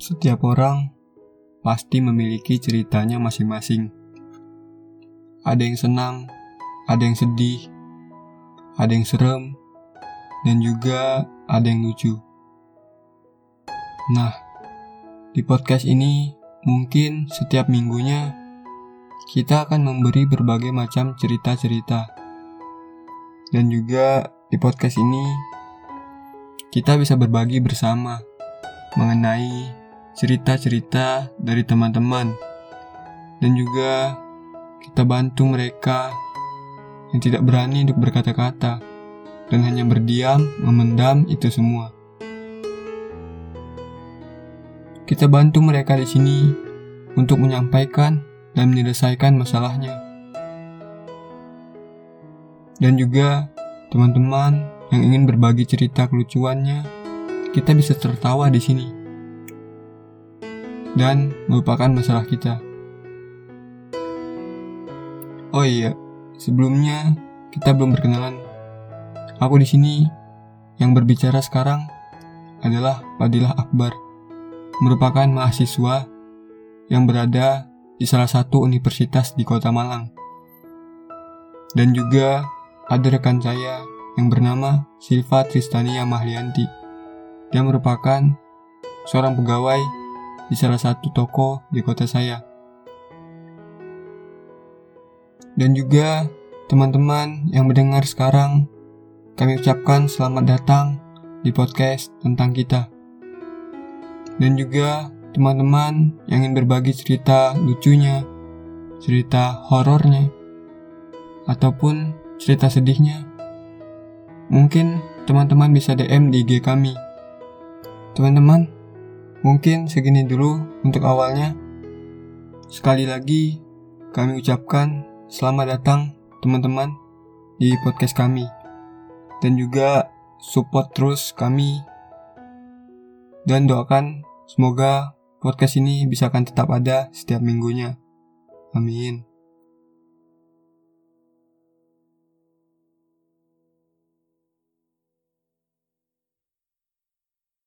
Setiap orang pasti memiliki ceritanya masing-masing. Ada yang senang, ada yang sedih, ada yang serem, dan juga ada yang lucu. Nah, di podcast ini mungkin setiap minggunya kita akan memberi berbagai macam cerita-cerita. Dan juga di podcast ini kita bisa berbagi bersama mengenai cerita-cerita dari teman-teman dan juga kita bantu mereka yang tidak berani untuk berkata-kata dan hanya berdiam memendam itu semua. Kita bantu mereka di sini untuk menyampaikan dan menyelesaikan masalahnya. Dan juga teman-teman yang ingin berbagi cerita kelucuannya, kita bisa tertawa di sini dan melupakan masalah kita. Oh iya, sebelumnya kita belum berkenalan. Aku di sini yang berbicara sekarang adalah Fadilah Akbar, merupakan mahasiswa yang berada di salah satu universitas di Kota Malang. Dan juga ada rekan saya yang bernama Silva Tristania Mahlianti. Dia merupakan seorang pegawai di salah satu toko di kota saya. Dan juga teman-teman yang mendengar sekarang, kami ucapkan selamat datang di podcast tentang kita. Dan juga teman-teman yang ingin berbagi cerita lucunya, cerita horornya, ataupun cerita sedihnya, mungkin teman-teman bisa DM di IG kami. Teman-teman, Mungkin segini dulu untuk awalnya. Sekali lagi, kami ucapkan selamat datang teman-teman di podcast kami. Dan juga support terus kami. Dan doakan semoga podcast ini bisa akan tetap ada setiap minggunya. Amin.